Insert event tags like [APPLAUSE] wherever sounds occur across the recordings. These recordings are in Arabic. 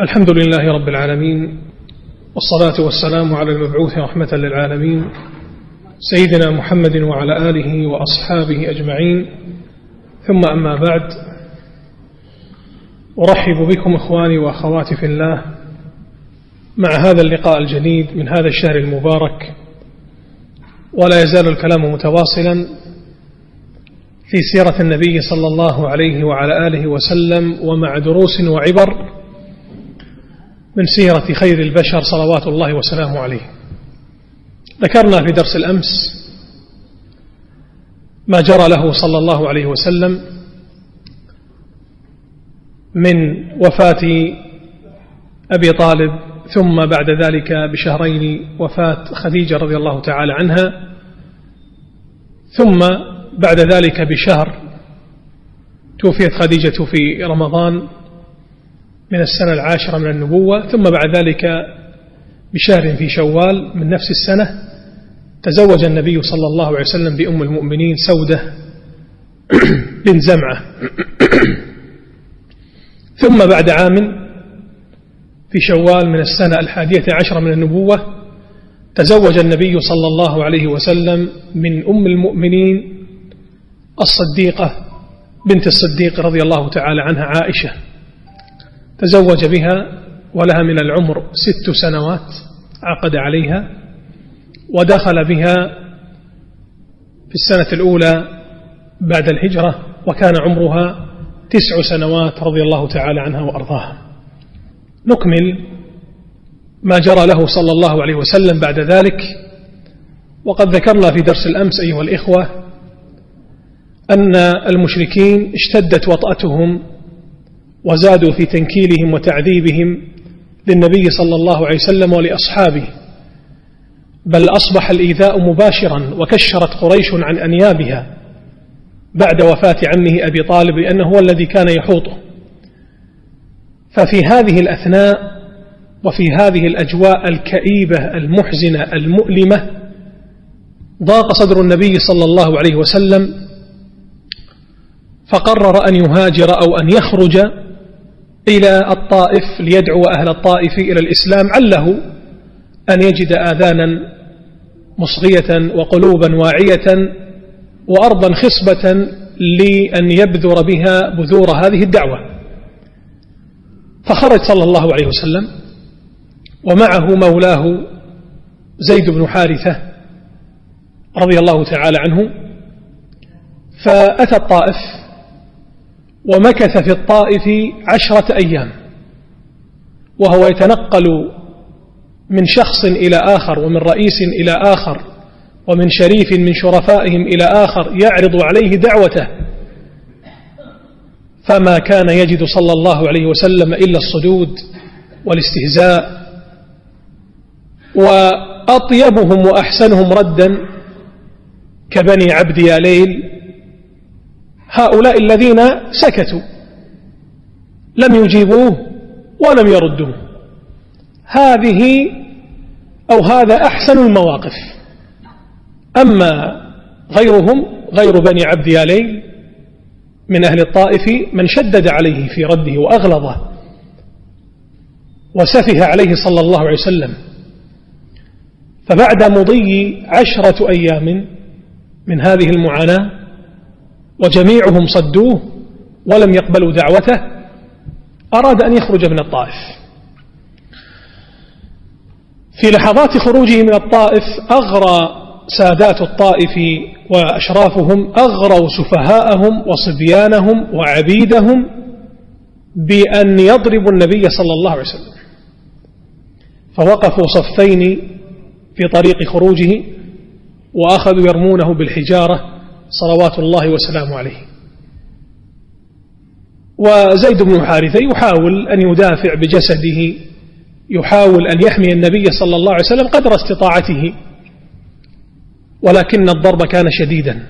الحمد لله رب العالمين والصلاة والسلام على المبعوث رحمة للعالمين سيدنا محمد وعلى آله وأصحابه أجمعين. ثم أما بعد أرحب بكم إخواني وأخواتي في الله مع هذا اللقاء الجديد من هذا الشهر المبارك. ولا يزال الكلام متواصلا في سيرة النبي صلى الله عليه وعلى آله وسلم ومع دروس وعبر من سيرة خير البشر صلوات الله وسلامه عليه. ذكرنا في درس الأمس ما جرى له صلى الله عليه وسلم من وفاة أبي طالب ثم بعد ذلك بشهرين وفاة خديجة رضي الله تعالى عنها ثم بعد ذلك بشهر توفيت خديجة في رمضان من السنة العاشرة من النبوة ثم بعد ذلك بشهر في شوال من نفس السنة تزوج النبي صلى الله عليه وسلم بأم المؤمنين سودة [CLEARS THROAT] بن زمعة. [CLEARS THROAT] ثم بعد عام في شوال من السنة الحادية عشرة من النبوة تزوج النبي صلى الله عليه وسلم من أم المؤمنين الصديقة بنت الصديق رضي الله تعالى عنها عائشة. تزوج بها ولها من العمر ست سنوات عقد عليها ودخل بها في السنة الأولى بعد الهجرة وكان عمرها تسع سنوات رضي الله تعالى عنها وأرضاها. نكمل ما جرى له صلى الله عليه وسلم بعد ذلك وقد ذكرنا في درس الأمس أيها الإخوة أن المشركين اشتدت وطأتهم وزادوا في تنكيلهم وتعذيبهم للنبي صلى الله عليه وسلم ولأصحابه بل أصبح الإيذاء مباشرا وكشرت قريش عن أنيابها بعد وفاة عمه أبي طالب لأنه هو الذي كان يحوطه. ففي هذه الأثناء وفي هذه الأجواء الكئيبة المحزنة المؤلمة ضاق صدر النبي صلى الله عليه وسلم فقرر أن يهاجر أو أن يخرج إلى الطائف ليدعو أهل الطائف إلى الإسلام عله أن يجد آذانا مصغية وقلوبا واعية وأرضا خصبة لأن يبذر بها بذور هذه الدعوة. فخرج صلى الله عليه وسلم ومعه مولاه زيد بن حارثة رضي الله تعالى عنه فأتى الطائف ومكث في الطائف عشرة أيام وهو يتنقل من شخص إلى آخر ومن رئيس إلى آخر ومن شريف من شرفائهم إلى آخر يعرض عليه دعوته. فما كان يجد صلى الله عليه وسلم إلا الصدود والاستهزاء وأطيبهم وأحسنهم ردا كبني عبد يا ليل هؤلاء الذين سكتوا. لم يجيبوه ولم يردوه. هذه أو هذا أحسن المواقف. أما غيرهم غير بني عبد يالين من أهل الطائف من شدد عليه في رده وأغلظه وسفه عليه صلى الله عليه وسلم. فبعد مضي عشرة أيام من هذه المعاناة وجميعهم صدوه ولم يقبلوا دعوته أراد أن يخرج من الطائف. في لحظات خروجه من الطائف أغرى سادات الطائف وأشرافهم أغروا سفهاءهم وصبيانهم وعبيدهم بأن يضربوا النبي صلى الله عليه وسلم. فوقفوا صفين في طريق خروجه وأخذوا يرمونه بالحجارة صلوات الله وسلامه عليه. وزيد بن حارثة يحاول أن يدافع بجسده يحاول أن يحمي النبي صلى الله عليه وسلم قدر استطاعته ولكن الضرب كان شديدا.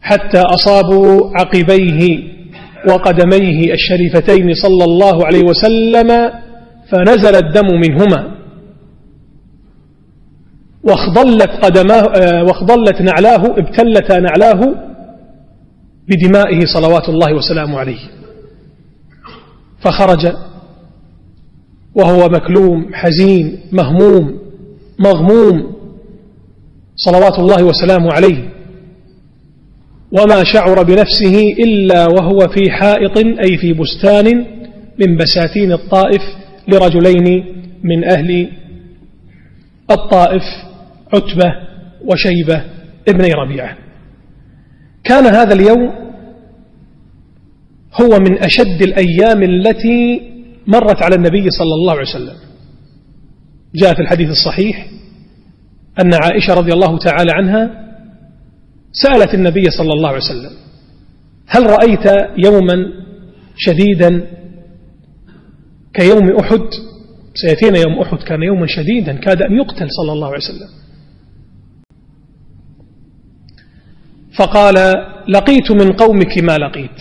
حتى أصابوا عقبيه وقدميه الشريفتين صلى الله عليه وسلم فنزل الدم منهما. واخضلت قدماه آه، واخضلت نعلاه ابتلتا نعلاه بدمائه صلوات الله وسلامه عليه. فخرج وهو مكلوم حزين مهموم مغموم صلوات الله وسلامه عليه. وما شعر بنفسه إلا وهو في حائط أي في بستان من بساتين الطائف لرجلين من أهل الطائف. عتبة وشيبة ابني ربيعة. كان هذا اليوم هو من أشد الأيام التي مرت على النبي صلى الله عليه وسلم. جاء في الحديث الصحيح أن عائشة رضي الله تعالى عنها سألت النبي صلى الله عليه وسلم هل رأيت يوما شديدا كيوم أحد؟ سيأتينا يوم أحد كان يوما شديدا كاد أن يقتل صلى الله عليه وسلم. فقال لقيت من قومك ما لقيت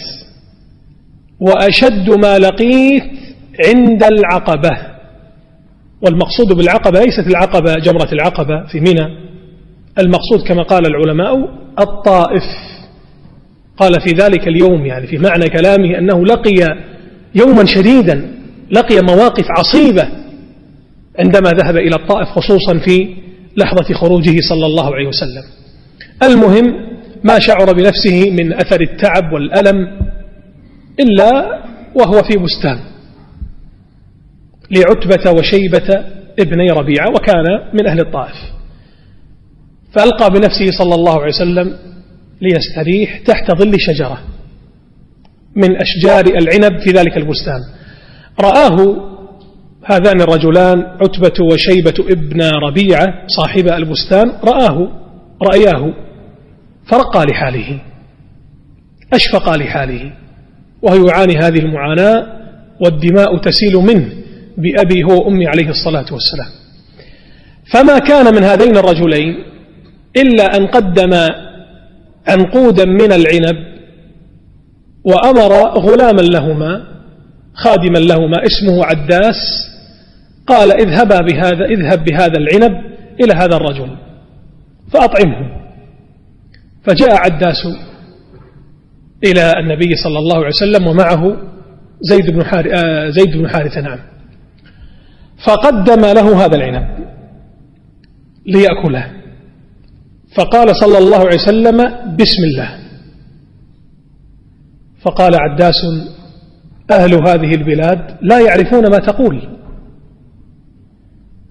وأشد ما لقيت عند العقبة. والمقصود بالعقبة ليست العقبة جمرة العقبة في منى المقصود كما قال العلماء الطائف. قال في ذلك اليوم يعني في معنى كلامه أنه لقي يوما شديدا لقي مواقف عصيبة عندما ذهب إلى الطائف خصوصا في لحظة خروجه صلى الله عليه وسلم. المهم ما شعر بنفسه من أثر التعب والألم إلا وهو في بستان. لعتبة وشيبة ابني ربيعة وكان من أهل الطائف. فألقى بنفسه صلى الله عليه وسلم ليستريح تحت ظل شجرة من أشجار العنب في ذلك البستان. رآه هذان الرجلان عتبة وشيبة ابن ربيعة صاحب البستان رآه رأياه. فرقى لحاله أشفق لحاله وهو يعاني هذه المعاناة والدماء تسيل منه بأبي هو وأمي عليه الصلاة والسلام. فما كان من هذين الرجلين إلا أن قدم عنقودا من العنب وأمر غلاما لهما خادما لهما اسمه عداس قال اذهبا بهذا اذهب بهذا العنب إلى هذا الرجل فأطعمه. فجاء عداس إلى النبي صلى الله عليه وسلم ومعه زيد بن حارثة آه، زيد بن حارثة نعم. فقدم له هذا العنب ليأكله. فقال صلى الله عليه وسلم بسم الله. فقال عداس أهل هذه البلاد لا يعرفون ما تقول.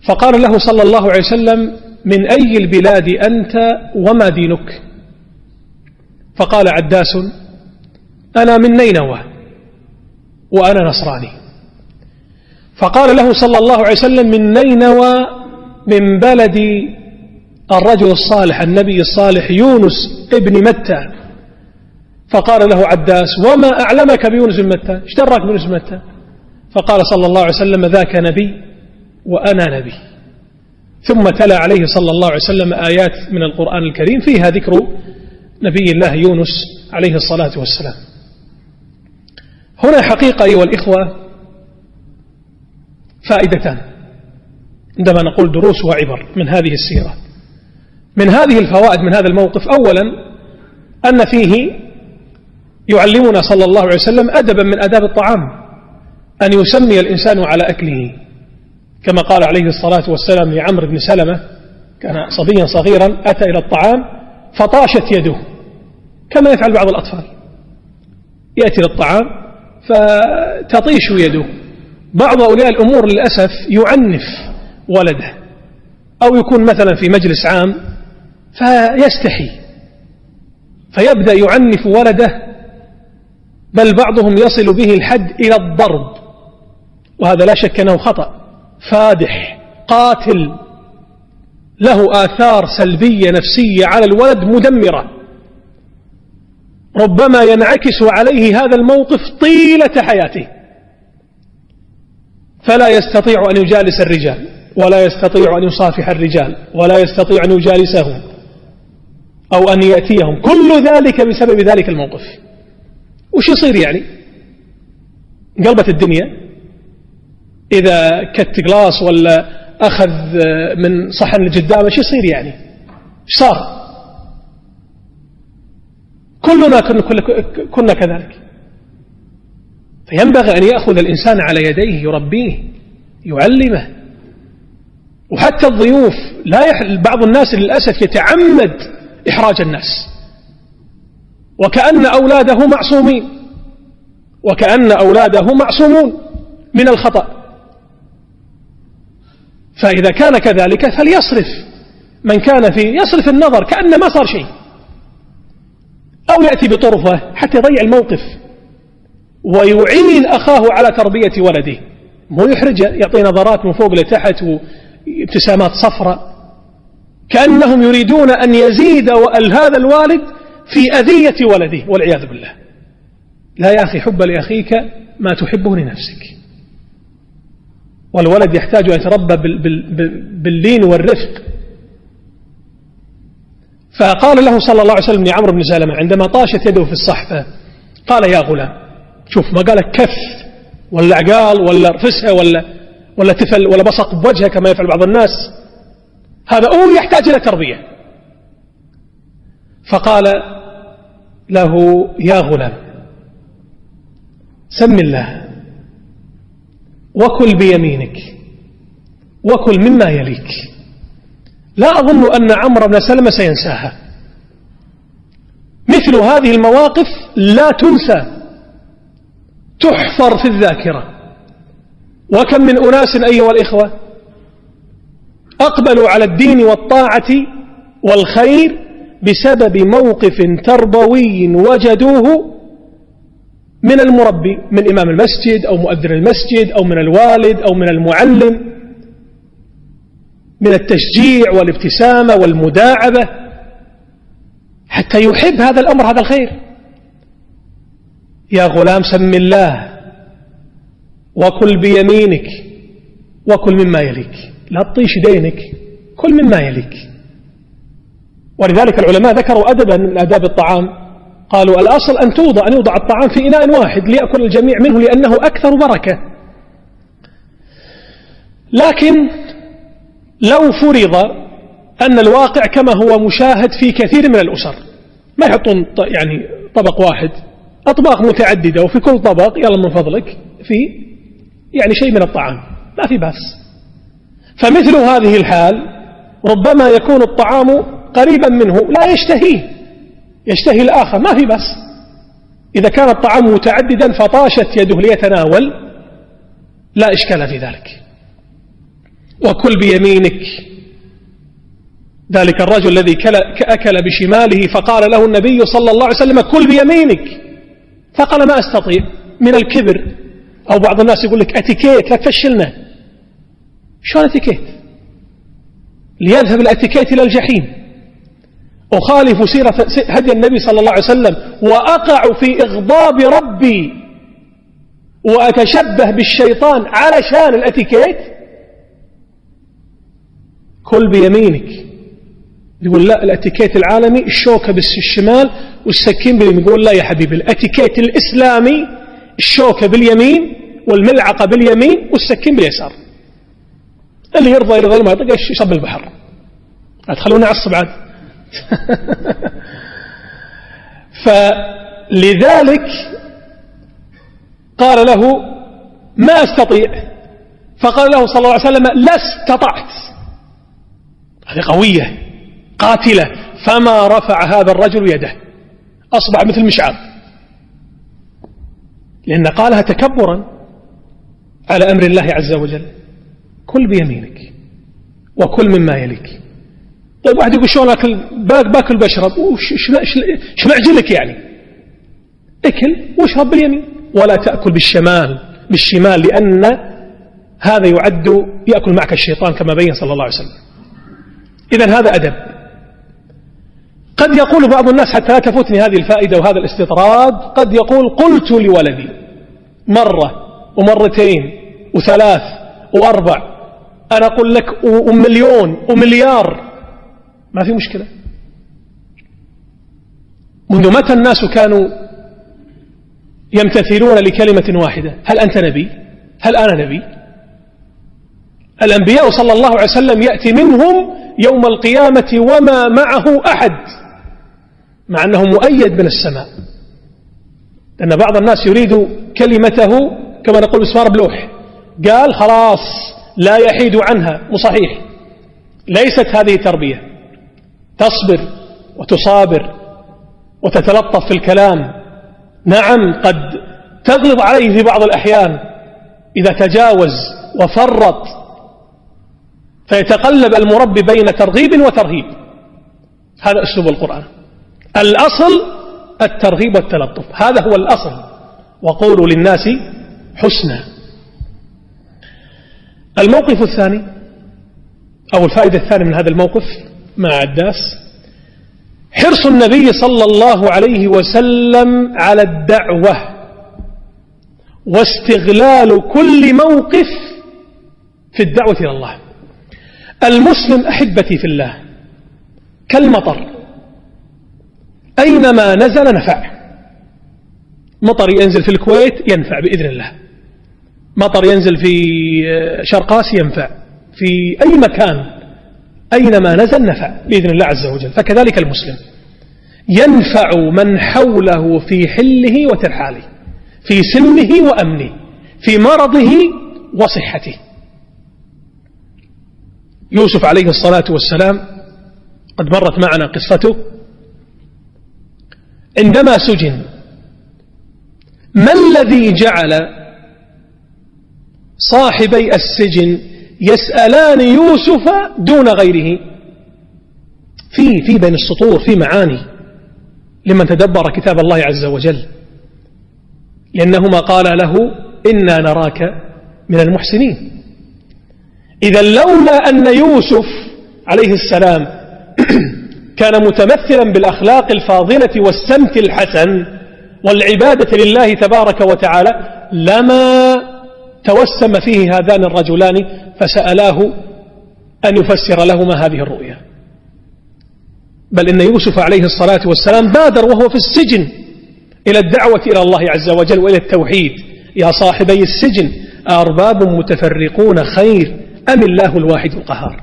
فقال له صلى الله عليه وسلم من أي البلاد أنت وما دينك؟ فقال عداس أنا من نينوى وأنا نصراني. فقال له صلى الله عليه وسلم من نينوى من بلد الرجل الصالح النبي الصالح يونس ابن متى. فقال له عداس وما أعلمك بيونس بن متى؟ اشترك بيونس بن متى؟ فقال صلى الله عليه وسلم ذاك نبي وأنا نبي. ثم تلا عليه صلى الله عليه وسلم آيات من القرآن الكريم فيها ذكر نبي الله يونس عليه الصلاة والسلام. هنا حقيقة أيها الإخوة فائدتان عندما نقول دروس وعبر من هذه السيرة. من هذه الفوائد من هذا الموقف أولا أن فيه يعلمنا صلى الله عليه وسلم أدبا من أداب الطعام أن يسمي الإنسان على أكله. كما قال عليه الصلاة والسلام لعمر بن سلمة كان صبيا صغيرا أتى إلى الطعام فطاشت يده كما يفعل بعض الأطفال. يأتي للطعام فتطيش يده. بعض أولياء الأمور للأسف يعنف ولده أو يكون مثلا في مجلس عام فيستحي فيبدأ يعنف ولده بل بعضهم يصل به الحد إلى الضرب وهذا لا شك أنه خطأ فادح قاتل له آثار سلبية نفسية على الولد مدمرة. ربما ينعكس عليه هذا الموقف طيلة حياته. فلا يستطيع أن يجالس الرجال ولا يستطيع أن يصافح الرجال ولا يستطيع أن يجالسهم أو أن يأتيهم. كل ذلك بسبب ذلك الموقف. وش يصير يعني؟ قلبت الدنيا؟ إذا كت جلاس ولا أخذ من صحن قدامه إيش يصير يعني؟ إيش صار؟ كلنا كنا كذلك. فينبغي أن يأخذ الإنسان على يديه يربيه يعلمه. وحتى الضيوف لا يح... بعض الناس للأسف يتعمد إحراج الناس. وكأن أولاده معصومين. وكأن أولاده معصومون من الخطأ. فإذا كان كذلك فليصرف. من كان في يصرف النظر كأن ما صار شيء. أو يأتي بطرفة حتى يضيع الموقف. ويعين أخاه على تربية ولده. مو يحرجه يعطي نظرات من فوق لتحت وابتسامات صفراء. كأنهم يريدون أن يزيد هذا الوالد في أذية ولده والعياذ بالله. لا يا أخي حب لأخيك ما تحبه لنفسك. والولد يحتاج أن يتربى باللين والرفق. فقال له صلى الله عليه وسلم لعمرو بن سلمة عندما طاشت يده في الصحفة قال يا غلام شوف ما قال كف ولا عقال ولا رفسها ولا ولا تفل ولا بصق بوجهه كما يفعل بعض الناس. هذا أول يحتاج إلى تربية. فقال له يا غلام سم الله. وكل بيمينك وكل مما يليك. لا أظن أن عمرو بن سلمة سينساها. مثل هذه المواقف لا تنسى. تحفر في الذاكرة. وكم من أناس أيها الإخوة أقبلوا على الدين والطاعة والخير بسبب موقف تربوي وجدوه من المربي من إمام المسجد أو مؤذن المسجد أو من الوالد أو من المعلم من التشجيع والابتسامة والمداعبة حتى يحب هذا الأمر هذا الخير. يا غلام سم الله وكل بيمينك وكل مما يليك. لا تطيش دينك كل مما يليك. ولذلك العلماء ذكروا أدبا من آداب الطعام. قالوا الأصل أن توضع أن يوضع الطعام في إناء واحد ليأكل الجميع منه لأنه أكثر بركة. لكن لو فرض أن الواقع كما هو مشاهد في كثير من الأسر ما يحطون يعني طبق واحد أطباق متعددة وفي كل طبق يلا من فضلك في يعني شيء من الطعام ما في بأس. فمثل هذه الحال ربما يكون الطعام قريبا منه لا يشتهيه. يشتهي الآخر ما في بأس إذا كان الطعام متعددا فطاشت يده ليتناول. لا إشكال في ذلك. وكل بيمينك. ذلك الرجل الذي أكل بشماله فقال له النبي صلى الله عليه وسلم كل بيمينك. فقال ما أستطيع. من الكبر. أو بعض الناس يقول لك أتيكيت؟ لا تفشلنا. شلون أتيكيت؟ ليذهب الأتيكيت إلى الجحيم. أخالف سيرة هدي النبي صلى الله عليه وسلم وأقع في إغضاب ربي وأتشبه بالشيطان علشان الأتيكيت؟ كل بيمينك. يقول لا الأتيكيت العالمي الشوكة بالشمال والسكين باليمين. يقول لا يا حبيبي الأتيكيت الإسلامي الشوكة باليمين والملعقة باليمين والسكين باليسار. اللي يرضى يرضى ما يطق يصب البحر تخلونا عصب عاد [LAUGHS] فلذلك قال له ما أستطيع. فقال له صلى الله عليه وسلم لا استطعت. هذه قوية قاتلة. فما رفع هذا الرجل يده. أصبح مثل مشعر لأن قالها تكبرا على أمر الله عز وجل. كل بيمينك وكل مما يليك. طيب واحد يقول شلون أكل؟ باكل بشرب. وش معجلك يعني؟ أكل واشرب باليمين. ولا تأكل بالشمال بالشمال لأن هذا يعد يأكل معك الشيطان كما بين صلى الله عليه وسلم. إذا هذا أدب. قد يقول بعض الناس حتى لا تفوتني هذه الفائدة وهذا الاستطراد قد يقول قلت لولدي مرة ومرتين وثلاث وأربع أنا أقول لك ومليون ومليار ما في مشكلة. منذ متى الناس كانوا يمتثلون لكلمة واحدة؟ هل أنت نبي؟ هل أنا نبي؟ الأنبياء صلى الله عليه وسلم يأتي منهم يوم القيامة وما معه أحد مع أنه مؤيد من السماء. لأن بعض الناس يريد كلمته كما نقول مسمار بلوح. قال خلاص لا يحيد عنها. مصحيح ليست هذه تربية تصبر وتصابر وتتلطف في الكلام. نعم قد تغلظ عليه في بعض الأحيان إذا تجاوز وفرط فيتقلب المربي بين ترغيب وترهيب. هذا أسلوب القرآن. الأصل الترغيب والتلطف هذا هو الأصل. وقولوا للناس حسنا. الموقف الثاني أو الفائدة الثانية من هذا الموقف مع عداس حرص النبي صلى الله عليه وسلم على الدعوة واستغلال كل موقف في الدعوة إلى الله. المسلم أحبتي في الله كالمطر. أينما نزل نفع. مطر ينزل في الكويت ينفع بإذن الله. مطر ينزل في شرق آسيا ينفع. في أي مكان أينما نزل نفع بإذن الله عز وجل. فكذلك المسلم. ينفع من حوله في حله وترحاله في سلمه وأمنه في مرضه وصحته. يوسف عليه الصلاة والسلام قد مرت معنا قصته. عندما سجن ما الذي جعل صاحبي السجن يسألان يوسف دون غيره. في في بين السطور في معاني لمن تدبر كتاب الله عز وجل. لأنهما قال له إنا نراك من المحسنين. إذا لولا أن يوسف عليه السلام [CLEARS THROAT] كان متمثلا بالأخلاق الفاضلة والسمت الحسن والعبادة لله تبارك وتعالى لما توسم فيه هذان الرجلان فسألاه أن يفسر لهما هذه الرؤيا. بل إن يوسف عليه الصلاة والسلام بادر وهو في السجن إلى الدعوة إلى الله عز وجل وإلى التوحيد. يا صاحبي السجن أرباب متفرقون خير أم الله الواحد القهار؟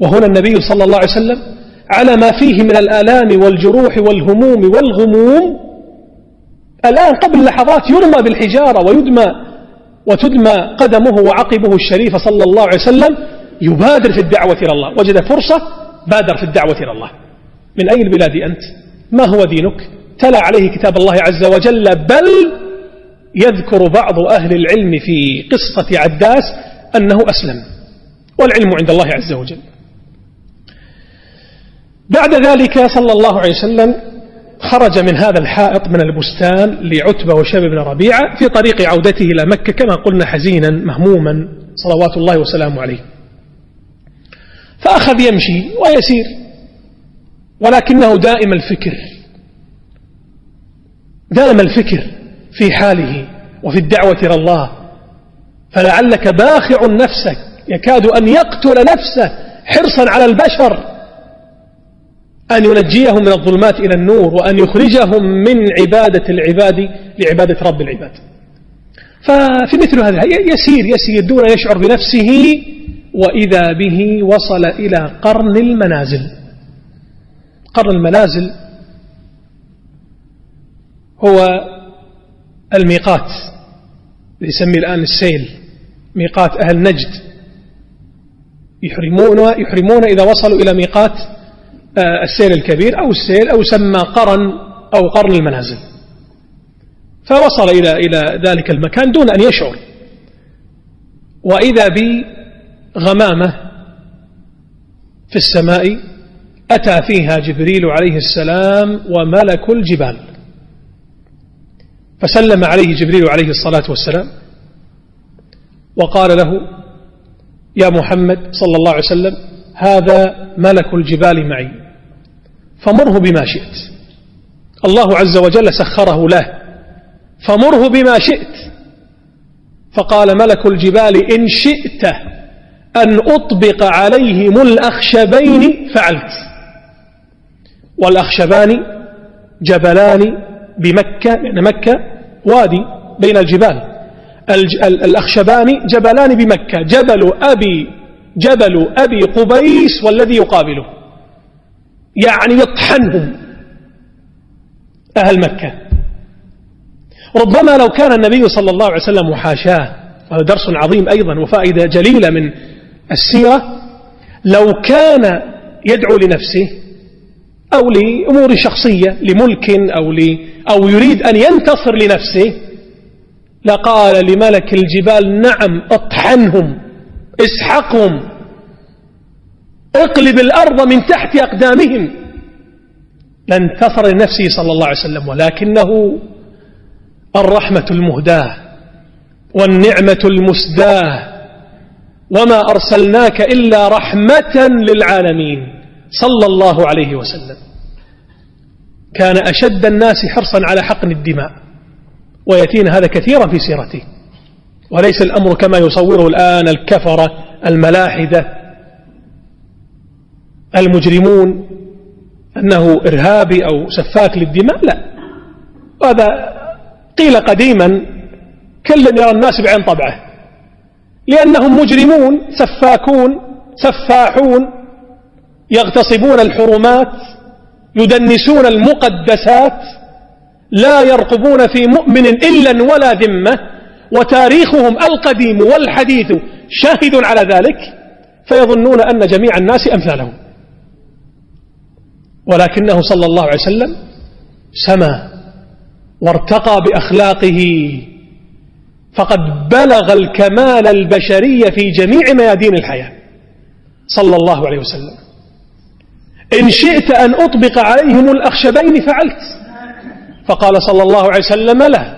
وهنا النبي صلى الله عليه وسلم على ما فيه من الآلام والجروح والهموم والغموم الآن قبل لحظات يرمى بالحجارة ويدمى وتدمى قدمه وعقبه الشريف صلى الله عليه وسلم يبادر في الدعوة إلى الله. وجد فرصة بادر في الدعوة إلى الله. من أي البلاد أنت؟ ما هو دينك؟ تلا عليه كتاب الله عز وجل بل يذكر بعض أهل العلم في قصة عداس أنه أسلم. والعلم عند الله عز وجل. بعد ذلك صلى الله عليه وسلم خرج من هذا الحائط من البستان لعتبة وشاب بن ربيعة في طريق عودته إلى مكة كما قلنا حزينا مهموما صلوات الله وسلامه عليه. فأخذ يمشي ويسير ولكنه دائم الفكر. دائم الفكر في حاله وفي الدعوة إلى الله. فلعلك باخع نفسك يكاد أن يقتل نفسه حرصا على البشر. أن ينجيهم من الظلمات إلى النور وأن يخرجهم من عبادة العباد لعبادة رب العباد. ففي مثل هذا يسير يسير دون يشعر بنفسه وإذا به وصل إلى قرن المنازل. قرن المنازل هو الميقات يسمي الآن السيل ميقات أهل نجد. يحرمون يحرمون إذا وصلوا إلى ميقات السيل الكبير أو السيل أو سمى قرن أو قرن المنازل. فوصل إلى إلى ذلك المكان دون أن يشعر. وإذا بغمامة في السماء أتى فيها جبريل عليه السلام وملك الجبال. فسلم عليه جبريل عليه الصلاة والسلام وقال له يا محمد صلى الله عليه وسلم هذا ملك الجبال معي. فمره بما شئت. الله عز وجل سخره له. فمره بما شئت. فقال ملك الجبال إن شئت أن أطبق عليهم الأخشبين فعلت. والأخشبان جبلان بمكة لأن مكة وادي بين الجبال. الأخشبان جبلان بمكة. جبل أبي جبل أبي قبيس والذي يقابله. يعني يطحنهم أهل مكة. ربما لو كان النبي صلى الله عليه وسلم وحاشاه وهذا درس عظيم أيضا وفائدة جليلة من السيرة لو كان يدعو لنفسه أو لأمور شخصية لملك أو, ل أو يريد أن ينتصر لنفسه لقال لملك الجبال نعم اطحنهم اسحقهم اقلب الأرض من تحت أقدامهم. لانتصر لنفسه صلى الله عليه وسلم ولكنه الرحمة المهداة والنعمة المسداة. وما أرسلناك إلا رحمة للعالمين. صلى الله عليه وسلم. كان أشد الناس حرصا على حقن الدماء ويأتينا هذا كثيرا في سيرته. وليس الأمر كما يصوره الآن الكفرة الملاحدة المجرمون أنه إرهابي أو سفاك للدماء؟ لا. هذا قيل قديما كل يرى الناس بعين طبعه. لأنهم مجرمون سفاكون سفاحون يغتصبون الحرمات يدنسون المقدسات لا يرقبون في مؤمن إلا ولا ذمة وتاريخهم القديم والحديث شاهد على ذلك فيظنون أن جميع الناس أمثالهم. ولكنه صلى الله عليه وسلم سما وارتقى بأخلاقه. فقد بلغ الكمال البشري في جميع ميادين الحياة. صلى الله عليه وسلم. إن شئت أن أطبق عليهم الأخشبين فعلت. فقال صلى الله عليه وسلم لا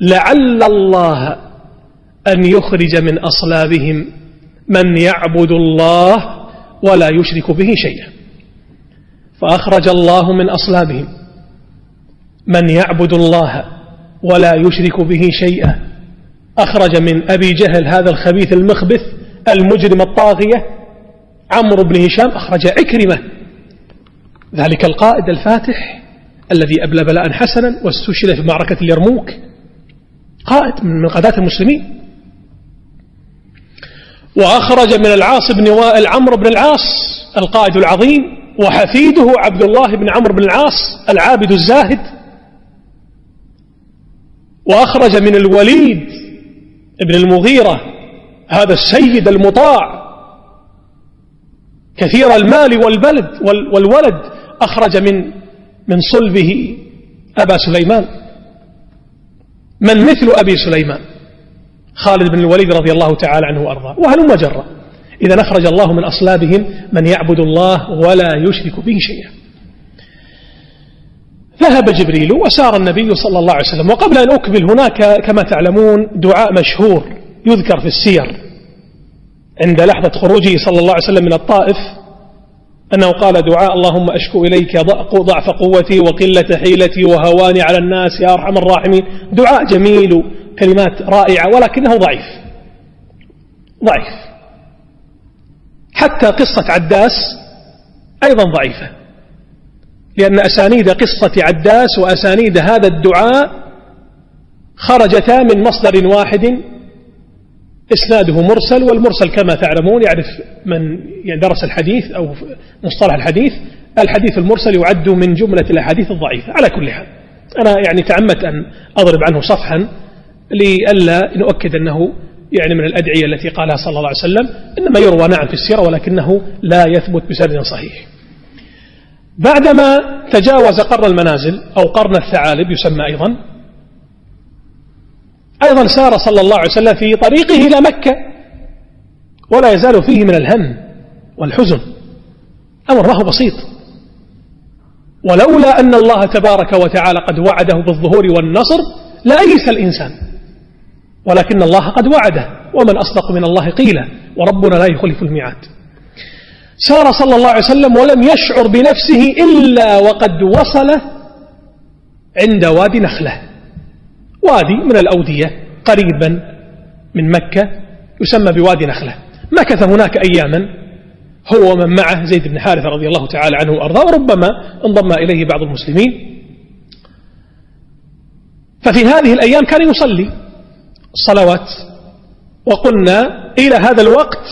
لعل الله أن يخرج من أصلابهم من يعبد الله ولا يشرك به شيئا. فأخرج الله من أصلابهم. من يعبد الله ولا يشرك به شيئا. أخرج من أبي جهل هذا الخبيث المخبث المجرم الطاغية. عمرو بن هشام أخرج عكرمة. ذلك القائد الفاتح الذي أبلى بلاء حسنا واستشهد في معركة اليرموك. قائد من قادات المسلمين. وأخرج من العاص بن وائل عمرو بن العاص القائد العظيم. وحفيده عبد الله بن عمرو بن العاص العابد الزاهد وأخرج من الوليد بن المغيرة هذا السيد المطاع كثير المال والبلد والولد أخرج من من صلبه أبا سليمان. من مثل أبي سليمان؟ خالد بن الوليد رضي الله تعالى عنه وأرضاه. وهلم جرا إذا أخرج الله من أصلابهم من يعبد الله ولا يشرك به شيئا. ذهب جبريل وسار النبي صلى الله عليه وسلم. وقبل أن أكمل هناك كما تعلمون دعاء مشهور يذكر في السير عند لحظة خروجه صلى الله عليه وسلم من الطائف أنه قال دعاء اللهم أشكو إليك ضعف قوتي وقلة حيلتي وهواني على الناس يا أرحم الراحمين. دعاء جميل كلمات رائعة ولكنه ضعيف. ضعيف. حتى قصة عداس أيضا ضعيفة. لأن أسانيد قصة عداس وأسانيد هذا الدعاء خرجتا من مصدر واحد إسناده مرسل والمرسل كما تعلمون يعرف من درس الحديث أو مصطلح الحديث. الحديث المرسل يعد من جملة الأحاديث الضعيفة. على كل حال أنا يعني تعمدت أن أضرب عنه صفحا لئلا نؤكد أنه يعني من الأدعية التي قالها صلى الله عليه وسلم إنما يروى نعم في السيرة ولكنه لا يثبت بسند صحيح. بعدما تجاوز قرن المنازل أو قرن الثعالب يسمى أيضا أيضا سار صلى الله عليه وسلم في طريقه إلى مكة ولا يزال فيه من الهم والحزن. أمر ما هو بسيط. ولولا أن الله تبارك وتعالى قد وعده بالظهور والنصر لأيس الإنسان. ولكن الله قد وعده ومن أصدق من الله قيلا وربنا لا يخلف الميعاد. سار صلى الله عليه وسلم ولم يشعر بنفسه إلا وقد وصل عند وادي نخلة. وادي من الأودية قريبا من مكة يسمى بوادي نخلة. مكث هناك أياما هو ومن معه زيد بن حارثة رضي الله تعالى عنه وأرضاه وربما انضم إليه بعض المسلمين. ففي هذه الأيام كان يصلي. الصلوات وقلنا إلى هذا الوقت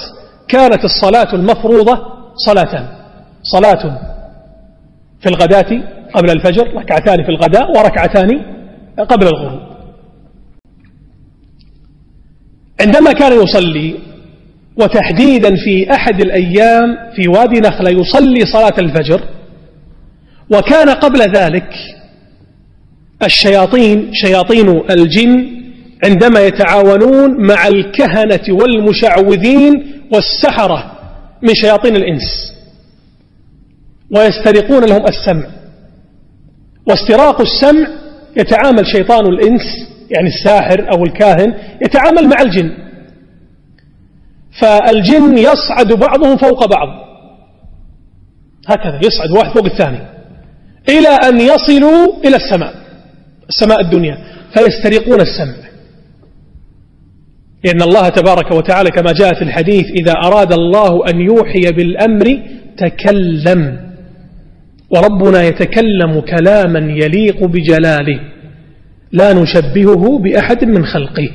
كانت الصلاة المفروضة صلاتان صلاة في الغداة قبل الفجر ركعتان في الغداء وركعتان قبل الغروب. عندما كان يصلي وتحديدا في أحد الأيام في وادي نخلة يصلي صلاة الفجر وكان قبل ذلك الشياطين شياطين الجن عندما يتعاونون مع الكهنة والمشعوذين والسحرة من شياطين الإنس ويسترقون لهم السمع. واستراق السمع يتعامل شيطان الإنس يعني الساحر أو الكاهن يتعامل مع الجن. فالجن يصعد بعضهم فوق بعض. هكذا يصعد واحد فوق الثاني إلى أن يصلوا إلى السماء السماء الدنيا فيسترقون السمع. لأن الله تبارك وتعالى كما جاء في الحديث إذا أراد الله أن يوحي بالأمر تكلم وربنا يتكلم كلاما يليق بجلاله لا نشبهه بأحد من خلقه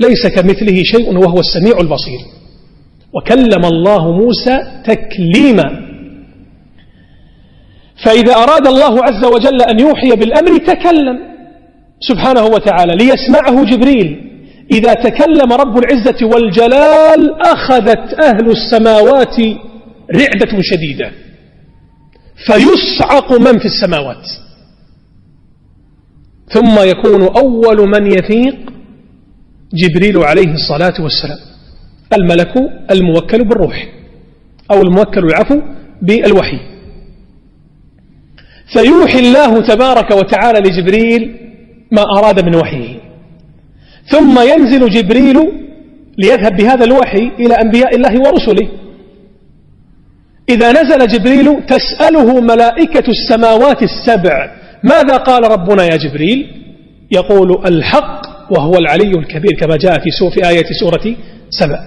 ليس كمثله شيء وهو السميع البصير وكلم الله موسى تكليما فإذا أراد الله عز وجل أن يوحي بالأمر تكلم سبحانه وتعالى ليسمعه جبريل إذا تكلم رب العزة والجلال أخذت أهل السماوات رعدة شديدة. فيصعق من في السماوات. ثم يكون أول من يفيق جبريل عليه الصلاة والسلام. الملك الموكل بالروح. أو الموكل العفو بالوحي. فيوحي الله تبارك وتعالى لجبريل ما أراد من وحيه. ثم ينزل جبريل ليذهب بهذا الوحي إلى أنبياء الله ورسله. إذا نزل جبريل تسأله ملائكة السماوات السبع ماذا قال ربنا يا جبريل؟ يقول الحق وهو العلي الكبير كما جاء في, سورة في آية سورة سبع.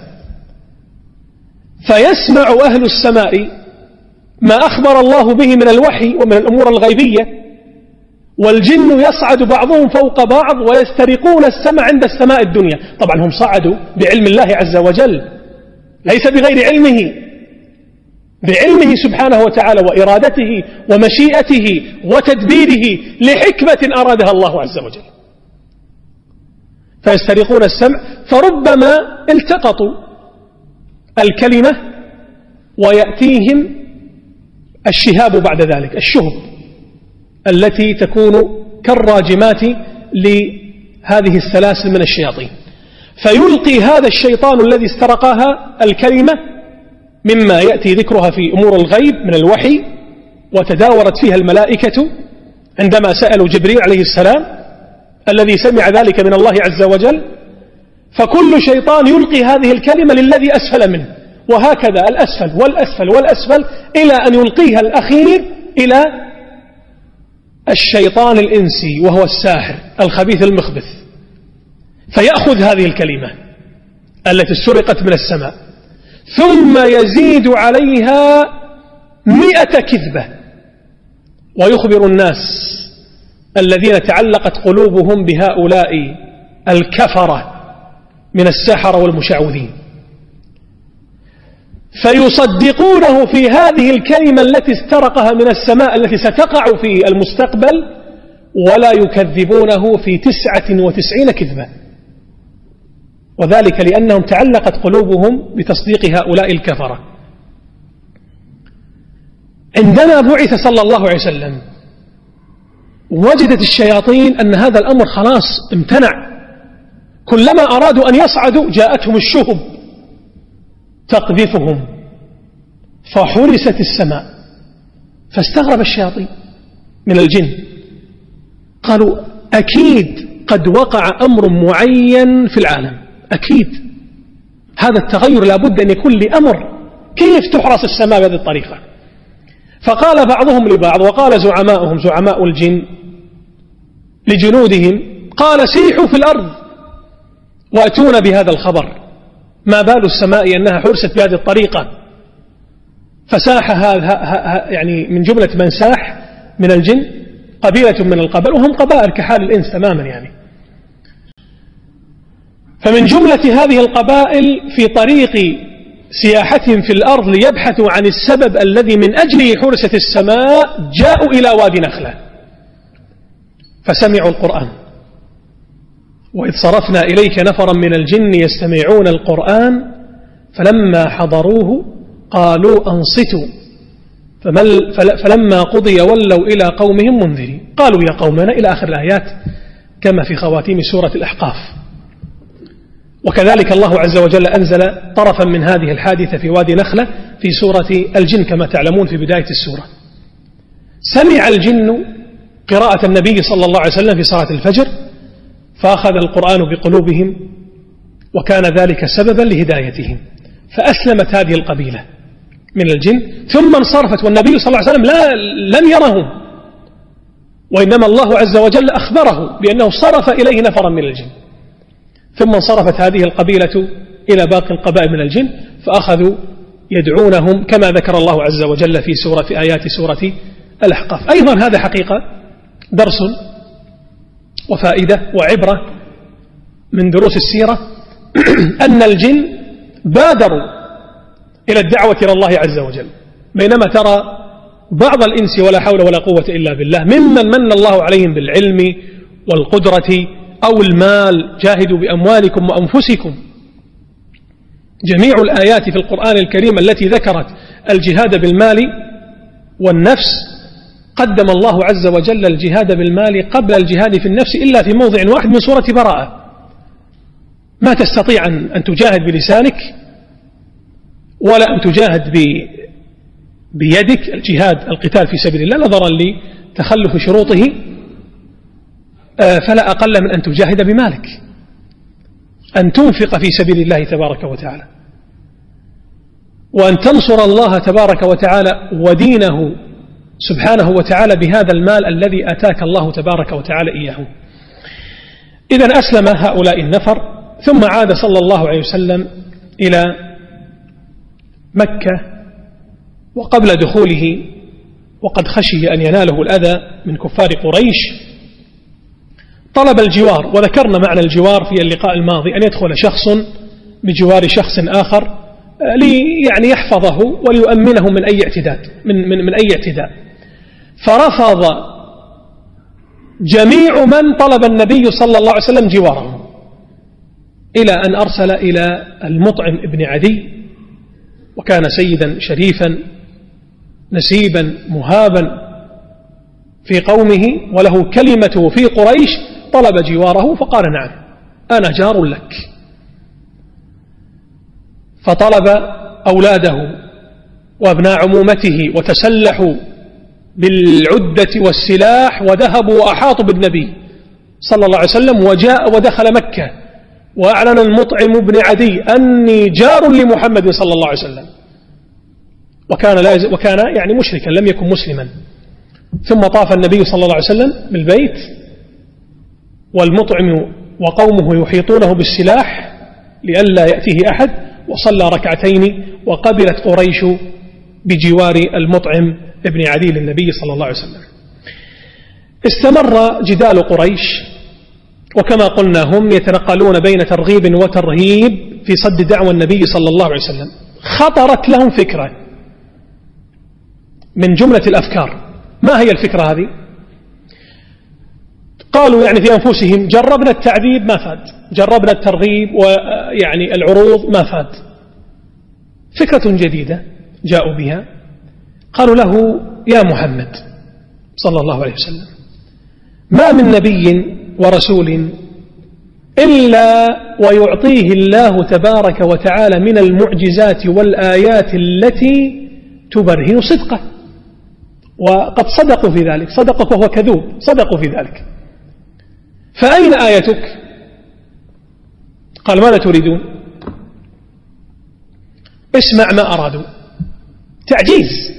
فيسمع أهل السماء ما أخبر الله به من الوحي ومن الأمور الغيبية والجن يصعد بعضهم فوق بعض ويسترقون السماء عند السماء الدنيا. طبعا هم صعدوا بعلم الله عز وجل ليس بغير علمه. بعلمه سبحانه وتعالى وإرادته ومشيئته وتدبيره لحكمة أرادها الله عز وجل. فيسترقون السمع فربما التقطوا الكلمة ويأتيهم الشهاب بعد ذلك الشهب. التي تكون كالراجمات لهذه السلاسل من الشياطين. فيلقي هذا الشيطان الذي استرقاها الكلمة مما يأتي ذكرها في أمور الغيب من الوحي وتداورت فيها الملائكة عندما سألوا جبريل عليه السلام الذي سمع ذلك من الله عز وجل. فكل شيطان يلقي هذه الكلمة للذي أسفل منه وهكذا الأسفل والأسفل والأسفل إلى أن يلقيها الأخير إلى الشيطان الإنسي وهو الساحر الخبيث المخبث. فيأخذ هذه الكلمة التي سرقت من السماء. ثم يزيد عليها مئة كذبة. ويخبر الناس الذين تعلقت قلوبهم بهؤلاء الكفرة من السحرة والمشعوذين. فيصدقونه في هذه الكلمة التي استرقها من السماء التي ستقع في المستقبل ولا يكذبونه في تسعة وتسعين كذبة وذلك لأنهم تعلقت قلوبهم بتصديق هؤلاء الكفرة. عندما بعث صلى الله عليه وسلم وجدت الشياطين أن هذا الأمر خلاص امتنع. كلما أرادوا أن يصعدوا جاءتهم الشهب. تقذفهم. فحرست السماء فاستغرب الشياطين من الجن. قالوا أكيد قد وقع أمر معين في العالم. أكيد. هذا التغير لابد أن يكون لأمر. كيف تحرس السماء بهذه الطريقة؟ فقال بعضهم لبعض وقال زعماؤهم زعماء الجن لجنودهم قال سيحوا في الأرض وأتونا بهذا الخبر. ما بال السماء أنها حرست بهذه الطريقة. فساح هذا يعني من جملة من ساح من الجن قبيلة من القبائل وهم قبائل كحال الإنس تماما يعني. فمن جملة هذه القبائل في طريق سياحتهم في الأرض ليبحثوا عن السبب الذي من أجله حرست السماء جاءوا إلى وادي نخلة. فسمعوا القرآن. وإذ صرفنا إليك نفرا من الجن يستمعون القرآن فلما حضروه قالوا أنصتوا. فلما قضي ولوا إلى قومهم منذرين. قالوا يا قومنا إلى آخر الآيات كما في خواتيم سورة الأحقاف. وكذلك الله عز وجل أنزل طرفا من هذه الحادثة في وادي نخلة في سورة الجن كما تعلمون في بداية السورة. سمع الجن قراءة النبي صلى الله عليه وسلم في صلاة الفجر فأخذ القرآن بقلوبهم وكان ذلك سببا لهدايتهم فأسلمت هذه القبيلة من الجن ثم انصرفت والنبي صلى الله عليه وسلم لا لم يرهم وإنما الله عز وجل أخبره بأنه صرف إليه نفرا من الجن. ثم انصرفت هذه القبيلة إلى باقي القبائل من الجن فأخذوا يدعونهم كما ذكر الله عز وجل في سورة في آيات سورة الأحقاف. أيضا هذا حقيقة درس وفائدة وعبرة من دروس السيرة [CLEARS THROAT] أن الجن بادروا إلى الدعوة إلى الله عز وجل. بينما ترى بعض الإنس ولا حول ولا قوة إلا بالله ممن من الله عليهم بالعلم والقدرة أو المال جاهدوا بأموالكم وأنفسكم. جميع الآيات في القرآن الكريم التي ذكرت الجهاد بالمال والنفس قدم الله عز وجل الجهاد بالمال قبل الجهاد في النفس إلا في موضع واحد من سورة براءة. ما تستطيع أن تجاهد بلسانك ولا أن تجاهد بيدك الجهاد القتال في سبيل الله نظرا لتخلف شروطه آه، فلا أقل من أن تجاهد بمالك. أن تنفق في سبيل الله تبارك وتعالى. وأن تنصر الله تبارك وتعالى ودينه سبحانه وتعالى بهذا المال الذي أتاك الله تبارك وتعالى إياه. إذا أسلم هؤلاء النفر ثم عاد صلى الله عليه وسلم إلى مكة وقبل دخوله وقد خشي أن يناله الأذى من كفار قريش. طلب الجوار وذكرنا معنى الجوار في اللقاء الماضي أن يدخل شخص بجوار شخص آخر لي يعني يحفظه وليؤمنه من أي اعتداد من, من, من أي اعتداء. فرفض جميع من طلب النبي صلى الله عليه وسلم جواره إلى أن أرسل إلى المطعم ابن عدي وكان سيدا شريفا نسيبا مهابا في قومه وله كلمته في قريش طلب جواره فقال نعم أنا جار لك. فطلب أولاده وأبناء عمومته وتسلحوا بالعدة والسلاح وذهبوا وأحاطوا بالنبي صلى الله عليه وسلم وجاء ودخل مكة. وأعلن المطعم بن عدي أني جار لمحمد صلى الله عليه وسلم. وكان, لا وكان يعني مشركا لم يكن مسلما. ثم طاف النبي صلى الله عليه وسلم بالبيت. والمطعم وقومه يحيطونه بالسلاح لئلا يأتيه أحد. وصلى ركعتين وقبلت قريش بجوار المطعم. ابن عدي للنبي صلى الله عليه وسلم. استمر جدال قريش وكما قلنا هم يتنقلون بين ترغيب وترهيب في صد دعوى النبي صلى الله عليه وسلم. خطرت لهم فكرة من جملة الأفكار. ما هي الفكرة هذه؟ قالوا يعني في أنفسهم جربنا التعذيب ما فاد جربنا الترغيب ويعني العروض ما فاد. فكرة جديدة جاءوا بها. قالوا له يا محمد صلى الله عليه وسلم. ما من نبي ورسول إلا ويعطيه الله تبارك وتعالى من المعجزات والآيات التي تبرهن صدقه. وقد صدقوا في ذلك صدقوا فهو كذوب صدقوا في ذلك. فأين آيتك؟ قال ماذا تريدون؟ اسمع ما أرادوا. تعجيز.